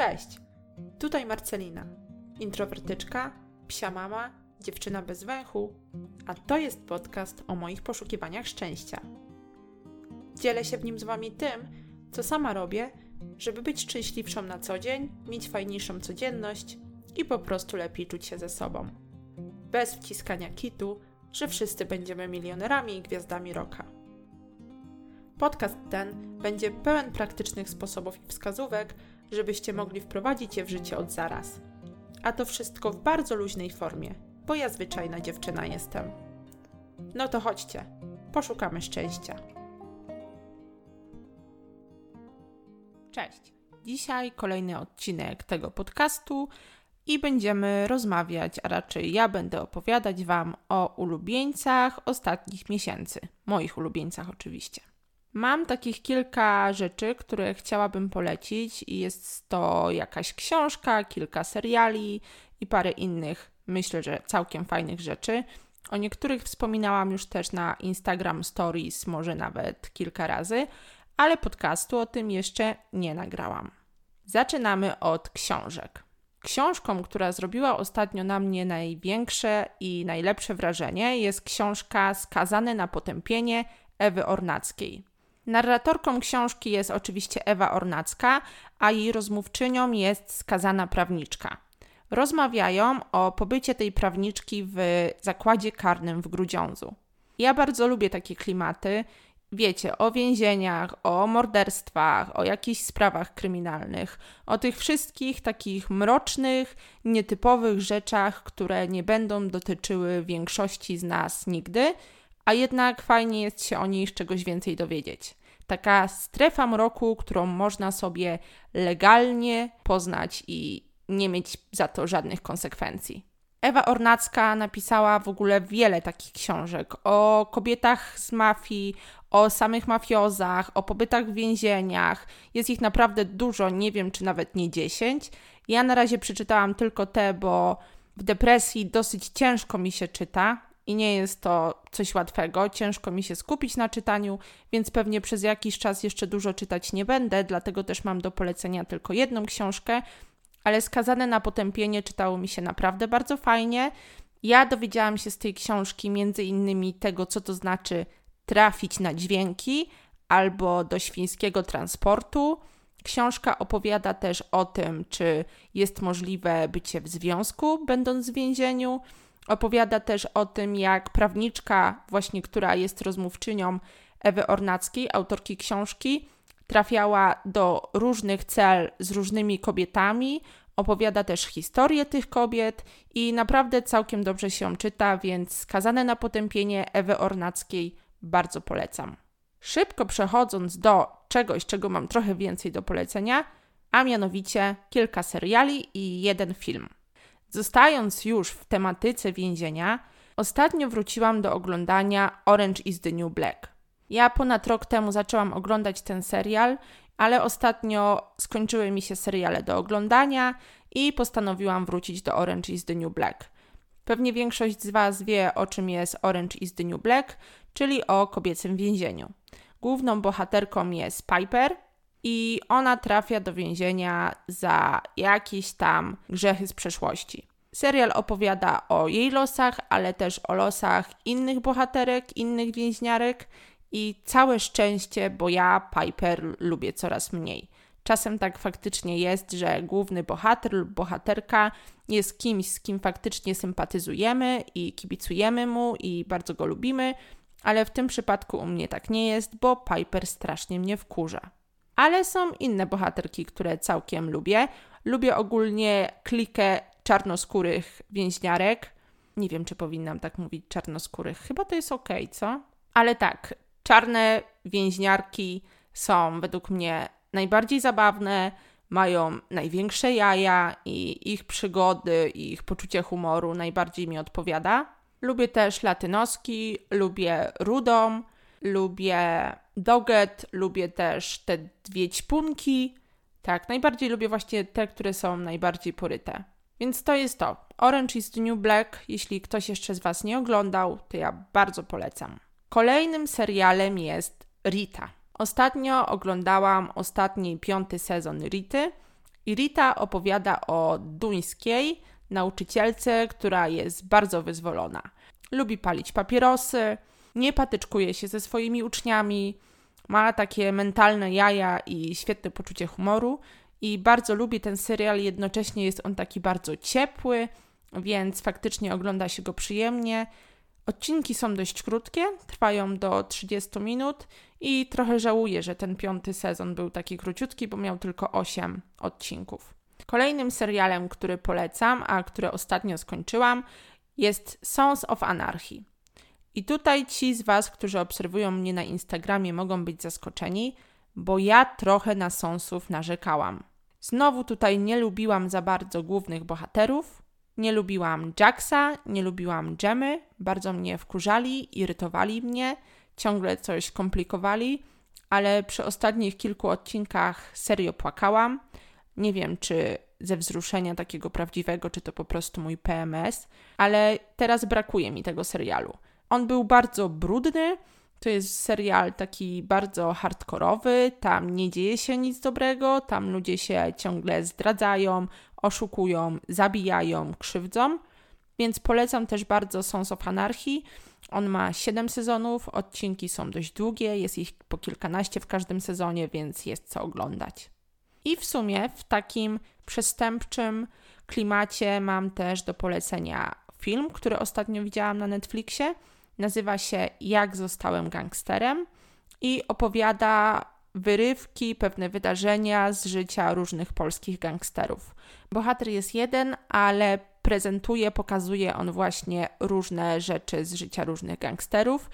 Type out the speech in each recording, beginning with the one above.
Cześć, tutaj Marcelina, introwertyczka, psia mama, dziewczyna bez węchu, a to jest podcast o moich poszukiwaniach szczęścia. Dzielę się w nim z Wami tym, co sama robię, żeby być szczęśliwszą na co dzień, mieć fajniejszą codzienność i po prostu lepiej czuć się ze sobą. Bez wciskania kitu, że wszyscy będziemy milionerami i gwiazdami roka. Podcast ten będzie pełen praktycznych sposobów i wskazówek, żebyście mogli wprowadzić je w życie od zaraz. A to wszystko w bardzo luźnej formie, bo ja zwyczajna dziewczyna jestem. No to chodźcie, poszukamy szczęścia. Cześć. Dzisiaj kolejny odcinek tego podcastu i będziemy rozmawiać, a raczej ja będę opowiadać Wam o ulubieńcach ostatnich miesięcy. Moich ulubieńcach oczywiście. Mam takich kilka rzeczy, które chciałabym polecić, i jest to jakaś książka, kilka seriali i parę innych, myślę, że całkiem fajnych rzeczy. O niektórych wspominałam już też na Instagram Stories, może nawet kilka razy, ale podcastu o tym jeszcze nie nagrałam. Zaczynamy od książek. Książką, która zrobiła ostatnio na mnie największe i najlepsze wrażenie, jest książka Skazane na potępienie Ewy Ornackiej. Narratorką książki jest oczywiście Ewa Ornacka, a jej rozmówczynią jest skazana prawniczka. Rozmawiają o pobycie tej prawniczki w zakładzie karnym w Grudziądzu. Ja bardzo lubię takie klimaty. Wiecie, o więzieniach, o morderstwach, o jakichś sprawach kryminalnych, o tych wszystkich takich mrocznych, nietypowych rzeczach, które nie będą dotyczyły większości z nas nigdy, a jednak fajnie jest się o nich czegoś więcej dowiedzieć. Taka strefa mroku, którą można sobie legalnie poznać i nie mieć za to żadnych konsekwencji. Ewa Ornacka napisała w ogóle wiele takich książek o kobietach z mafii, o samych mafiozach, o pobytach w więzieniach. Jest ich naprawdę dużo, nie wiem czy nawet nie dziesięć. Ja na razie przeczytałam tylko te, bo w depresji dosyć ciężko mi się czyta i nie jest to coś łatwego. Ciężko mi się skupić na czytaniu, więc pewnie przez jakiś czas jeszcze dużo czytać nie będę, dlatego też mam do polecenia tylko jedną książkę, ale skazane na potępienie czytało mi się naprawdę bardzo fajnie. Ja dowiedziałam się z tej książki między innymi tego, co to znaczy trafić na dźwięki albo do świńskiego transportu. Książka opowiada też o tym, czy jest możliwe bycie w związku, będąc w więzieniu. Opowiada też o tym, jak prawniczka, właśnie która jest rozmówczynią Ewy Ornackiej, autorki książki, trafiała do różnych cel z różnymi kobietami. Opowiada też historię tych kobiet i naprawdę całkiem dobrze się czyta, więc skazane na potępienie Ewy Ornackiej bardzo polecam. Szybko przechodząc do czegoś, czego mam trochę więcej do polecenia, a mianowicie kilka seriali i jeden film. Zostając już w tematyce więzienia, ostatnio wróciłam do oglądania Orange is the New Black. Ja ponad rok temu zaczęłam oglądać ten serial, ale ostatnio skończyły mi się seriale do oglądania i postanowiłam wrócić do Orange is the New Black. Pewnie większość z Was wie, o czym jest Orange is the New Black, czyli o kobiecym więzieniu. Główną bohaterką jest Piper, i ona trafia do więzienia za jakieś tam grzechy z przeszłości. Serial opowiada o jej losach, ale też o losach innych bohaterek, innych więźniarek i całe szczęście, bo ja Piper lubię coraz mniej. Czasem tak faktycznie jest, że główny bohater lub bohaterka jest kimś, z kim faktycznie sympatyzujemy i kibicujemy mu i bardzo go lubimy, ale w tym przypadku u mnie tak nie jest, bo Piper strasznie mnie wkurza ale są inne bohaterki, które całkiem lubię. Lubię ogólnie klikę czarnoskórych więźniarek. Nie wiem, czy powinnam tak mówić czarnoskórych. Chyba to jest ok, co? Ale tak, czarne więźniarki są według mnie najbardziej zabawne, mają największe jaja i ich przygody i ich poczucie humoru najbardziej mi odpowiada. Lubię też latynoski, lubię rudą, lubię doget, lubię też te dwie ćpunki. Tak, najbardziej lubię właśnie te, które są najbardziej poryte. Więc to jest to. Orange is the New Black. Jeśli ktoś jeszcze z Was nie oglądał, to ja bardzo polecam. Kolejnym serialem jest Rita. Ostatnio oglądałam ostatni piąty sezon Rity I Rita opowiada o duńskiej nauczycielce, która jest bardzo wyzwolona. Lubi palić papierosy, nie patyczkuje się ze swoimi uczniami, ma takie mentalne jaja i świetne poczucie humoru. I bardzo lubię ten serial, jednocześnie jest on taki bardzo ciepły, więc faktycznie ogląda się go przyjemnie. Odcinki są dość krótkie, trwają do 30 minut i trochę żałuję, że ten piąty sezon był taki króciutki, bo miał tylko 8 odcinków. Kolejnym serialem, który polecam, a który ostatnio skończyłam, jest Sons of Anarchy. I tutaj ci z Was, którzy obserwują mnie na Instagramie, mogą być zaskoczeni, bo ja trochę na Sonsów narzekałam. Znowu tutaj nie lubiłam za bardzo głównych bohaterów, nie lubiłam Jacksa, nie lubiłam Jemy, bardzo mnie wkurzali, irytowali mnie, ciągle coś komplikowali, ale przy ostatnich kilku odcinkach serio płakałam. Nie wiem, czy ze wzruszenia takiego prawdziwego, czy to po prostu mój PMS, ale teraz brakuje mi tego serialu. On był bardzo brudny. To jest serial taki bardzo hardkorowy, tam nie dzieje się nic dobrego, tam ludzie się ciągle zdradzają, oszukują, zabijają, krzywdzą. Więc polecam też bardzo Sons of Anarchy. On ma 7 sezonów, odcinki są dość długie, jest ich po kilkanaście w każdym sezonie, więc jest co oglądać. I w sumie w takim przestępczym klimacie mam też do polecenia film, który ostatnio widziałam na Netflixie. Nazywa się Jak zostałem gangsterem i opowiada wyrywki, pewne wydarzenia z życia różnych polskich gangsterów. Bohater jest jeden, ale prezentuje, pokazuje on właśnie różne rzeczy z życia różnych gangsterów.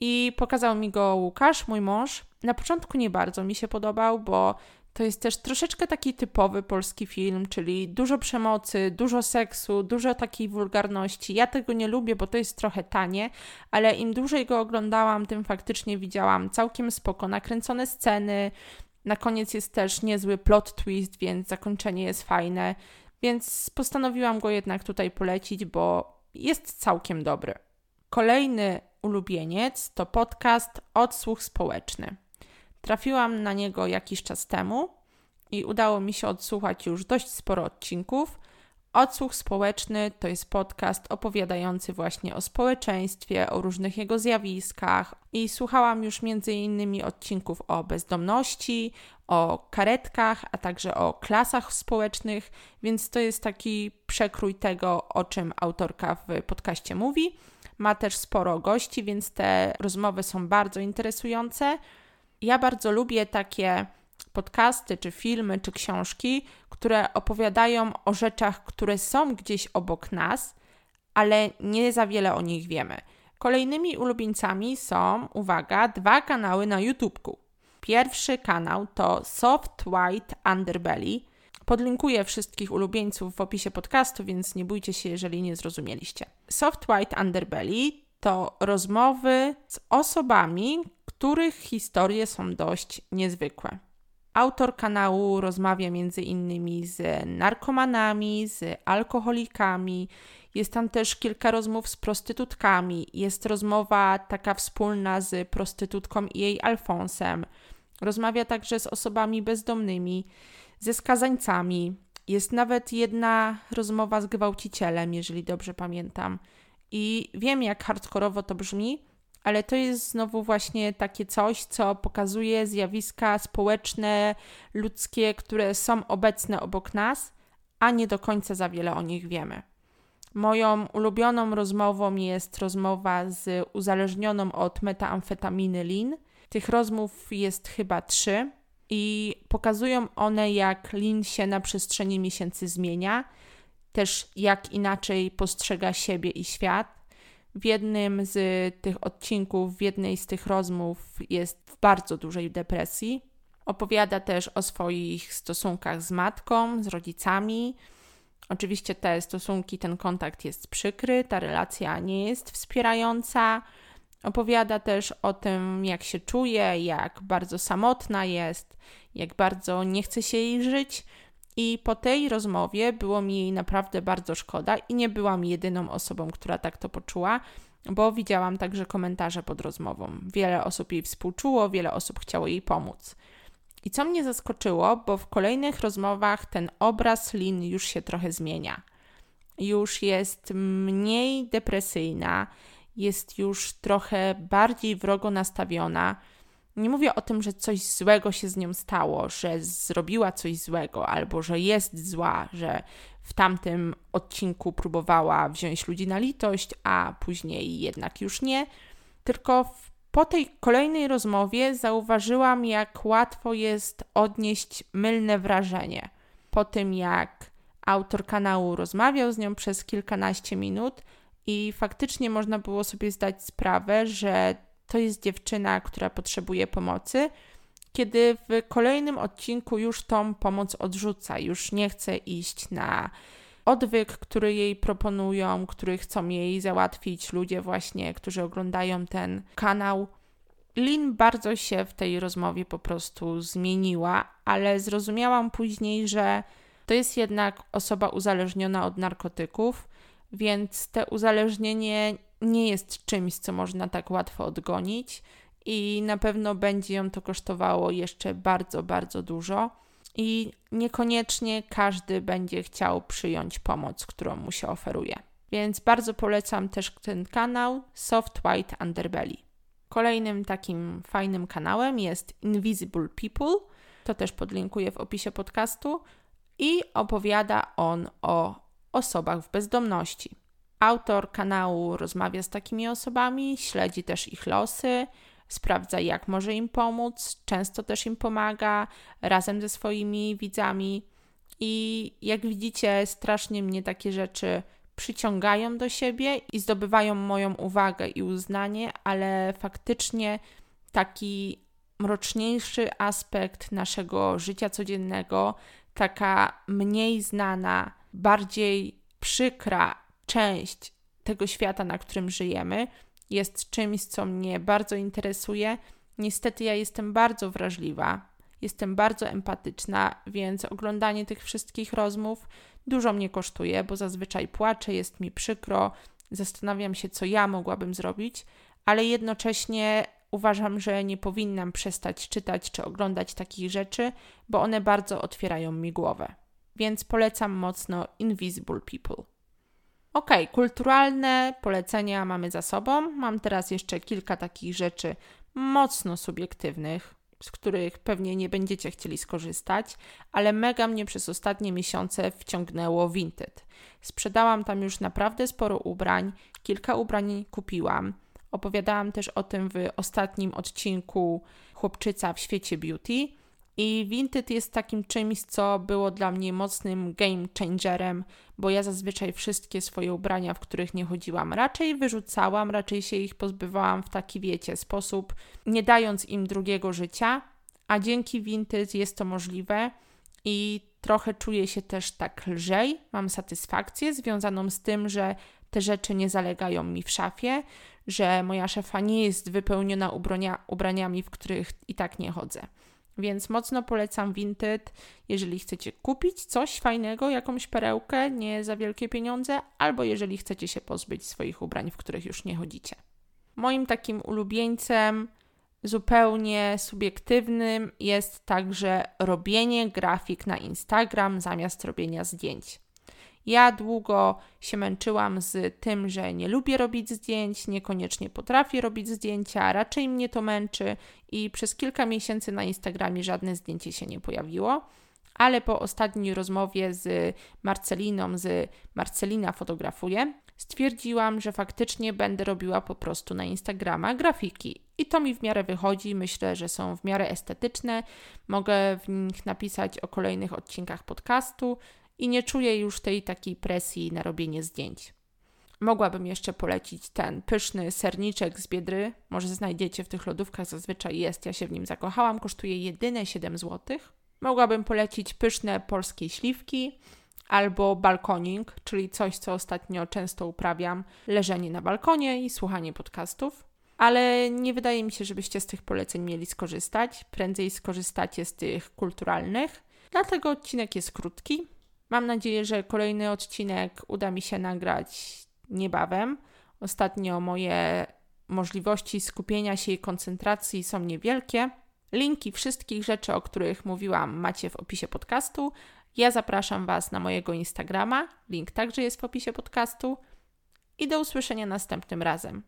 I pokazał mi go Łukasz, mój mąż. Na początku nie bardzo mi się podobał, bo to jest też troszeczkę taki typowy polski film, czyli dużo przemocy, dużo seksu, dużo takiej wulgarności. Ja tego nie lubię, bo to jest trochę tanie, ale im dłużej go oglądałam, tym faktycznie widziałam całkiem spoko nakręcone sceny. Na koniec jest też niezły plot twist, więc zakończenie jest fajne. Więc postanowiłam go jednak tutaj polecić, bo jest całkiem dobry. Kolejny ulubieniec to podcast Odsłuch Społeczny. Trafiłam na niego jakiś czas temu i udało mi się odsłuchać już dość sporo odcinków. Odsłuch społeczny to jest podcast opowiadający właśnie o społeczeństwie, o różnych jego zjawiskach i słuchałam już między innymi odcinków o bezdomności, o karetkach, a także o klasach społecznych, więc to jest taki przekrój tego, o czym autorka w podcaście mówi. Ma też sporo gości, więc te rozmowy są bardzo interesujące. Ja bardzo lubię takie podcasty, czy filmy, czy książki, które opowiadają o rzeczach, które są gdzieś obok nas, ale nie za wiele o nich wiemy. Kolejnymi ulubieńcami są, uwaga, dwa kanały na YouTubeku. Pierwszy kanał to Soft White Underbelly. Podlinkuję wszystkich ulubieńców w opisie podcastu, więc nie bójcie się, jeżeli nie zrozumieliście. Soft White Underbelly to rozmowy z osobami, których historie są dość niezwykłe. Autor kanału rozmawia innymi z narkomanami, z alkoholikami. Jest tam też kilka rozmów z prostytutkami. Jest rozmowa taka wspólna z prostytutką i jej Alfonsem. Rozmawia także z osobami bezdomnymi, ze skazańcami. Jest nawet jedna rozmowa z gwałcicielem, jeżeli dobrze pamiętam. I wiem, jak hardkorowo to brzmi, ale to jest znowu właśnie takie coś, co pokazuje zjawiska społeczne, ludzkie, które są obecne obok nas, a nie do końca za wiele o nich wiemy. Moją ulubioną rozmową jest rozmowa z uzależnioną od metamfetaminy Lin. Tych rozmów jest chyba trzy i pokazują one, jak Lin się na przestrzeni miesięcy zmienia, też jak inaczej postrzega siebie i świat w jednym z tych odcinków, w jednej z tych rozmów jest w bardzo dużej depresji. Opowiada też o swoich stosunkach z matką, z rodzicami. Oczywiście te stosunki, ten kontakt jest przykry, ta relacja nie jest wspierająca. Opowiada też o tym, jak się czuje, jak bardzo samotna jest, jak bardzo nie chce się jej żyć. I po tej rozmowie było mi jej naprawdę bardzo szkoda i nie byłam jedyną osobą, która tak to poczuła, bo widziałam także komentarze pod rozmową. Wiele osób jej współczuło, wiele osób chciało jej pomóc. I co mnie zaskoczyło, bo w kolejnych rozmowach ten obraz Lin już się trochę zmienia. Już jest mniej depresyjna, jest już trochę bardziej wrogo nastawiona. Nie mówię o tym, że coś złego się z nią stało, że zrobiła coś złego, albo że jest zła, że w tamtym odcinku próbowała wziąć ludzi na litość, a później jednak już nie. Tylko po tej kolejnej rozmowie zauważyłam, jak łatwo jest odnieść mylne wrażenie. Po tym, jak autor kanału rozmawiał z nią przez kilkanaście minut, i faktycznie można było sobie zdać sprawę, że to jest dziewczyna, która potrzebuje pomocy, kiedy w kolejnym odcinku już tą pomoc odrzuca, już nie chce iść na odwyk, który jej proponują, który chcą jej załatwić ludzie właśnie, którzy oglądają ten kanał. Lin bardzo się w tej rozmowie po prostu zmieniła, ale zrozumiałam później, że to jest jednak osoba uzależniona od narkotyków, więc te uzależnienie nie jest czymś, co można tak łatwo odgonić i na pewno będzie ją to kosztowało jeszcze bardzo, bardzo dużo. I niekoniecznie każdy będzie chciał przyjąć pomoc, którą mu się oferuje. Więc bardzo polecam też ten kanał Soft White Underbelly. Kolejnym takim fajnym kanałem jest Invisible People. To też podlinkuję w opisie podcastu. I opowiada on o osobach w bezdomności. Autor kanału rozmawia z takimi osobami, śledzi też ich losy, sprawdza jak może im pomóc, często też im pomaga razem ze swoimi widzami. I jak widzicie, strasznie mnie takie rzeczy przyciągają do siebie i zdobywają moją uwagę i uznanie, ale faktycznie taki mroczniejszy aspekt naszego życia codziennego, taka mniej znana bardziej przykra część tego świata, na którym żyjemy, jest czymś, co mnie bardzo interesuje. Niestety ja jestem bardzo wrażliwa, jestem bardzo empatyczna, więc oglądanie tych wszystkich rozmów dużo mnie kosztuje, bo zazwyczaj płaczę, jest mi przykro, zastanawiam się, co ja mogłabym zrobić, ale jednocześnie uważam, że nie powinnam przestać czytać czy oglądać takich rzeczy, bo one bardzo otwierają mi głowę więc polecam mocno Invisible People. Ok, kulturalne polecenia mamy za sobą. Mam teraz jeszcze kilka takich rzeczy mocno subiektywnych, z których pewnie nie będziecie chcieli skorzystać, ale mega mnie przez ostatnie miesiące wciągnęło Vinted. Sprzedałam tam już naprawdę sporo ubrań, kilka ubrań kupiłam. Opowiadałam też o tym w ostatnim odcinku Chłopczyca w świecie beauty. I Vinted jest takim czymś, co było dla mnie mocnym game changerem, bo ja zazwyczaj wszystkie swoje ubrania, w których nie chodziłam, raczej wyrzucałam, raczej się ich pozbywałam w taki, wiecie, sposób, nie dając im drugiego życia, a dzięki Vinted jest to możliwe i trochę czuję się też tak lżej, mam satysfakcję związaną z tym, że te rzeczy nie zalegają mi w szafie, że moja szafa nie jest wypełniona ubrania, ubraniami, w których i tak nie chodzę. Więc mocno polecam Vinted, jeżeli chcecie kupić coś fajnego, jakąś perełkę, nie za wielkie pieniądze, albo jeżeli chcecie się pozbyć swoich ubrań, w których już nie chodzicie. Moim takim ulubieńcem, zupełnie subiektywnym, jest także robienie grafik na Instagram zamiast robienia zdjęć. Ja długo się męczyłam z tym, że nie lubię robić zdjęć, niekoniecznie potrafię robić zdjęcia, raczej mnie to męczy i przez kilka miesięcy na Instagramie żadne zdjęcie się nie pojawiło. Ale po ostatniej rozmowie z Marceliną, z Marcelina fotografuje, stwierdziłam, że faktycznie będę robiła po prostu na Instagrama grafiki. I to mi w miarę wychodzi. Myślę, że są w miarę estetyczne. Mogę w nich napisać o kolejnych odcinkach podcastu i nie czuję już tej takiej presji na robienie zdjęć. Mogłabym jeszcze polecić ten pyszny serniczek z biedry. Może znajdziecie w tych lodówkach, zazwyczaj jest. Ja się w nim zakochałam. Kosztuje jedyne 7 zł. Mogłabym polecić pyszne polskie śliwki albo balkoning, czyli coś, co ostatnio często uprawiam, leżenie na balkonie i słuchanie podcastów. Ale nie wydaje mi się, żebyście z tych poleceń mieli skorzystać. Prędzej skorzystacie z tych kulturalnych. Dlatego odcinek jest krótki, Mam nadzieję, że kolejny odcinek uda mi się nagrać niebawem. Ostatnio moje możliwości skupienia się i koncentracji są niewielkie, Linki wszystkich rzeczy, o których mówiłam, macie w opisie podcastu. Ja zapraszam Was na mojego Instagrama. Link także jest w opisie podcastu. I do usłyszenia następnym razem.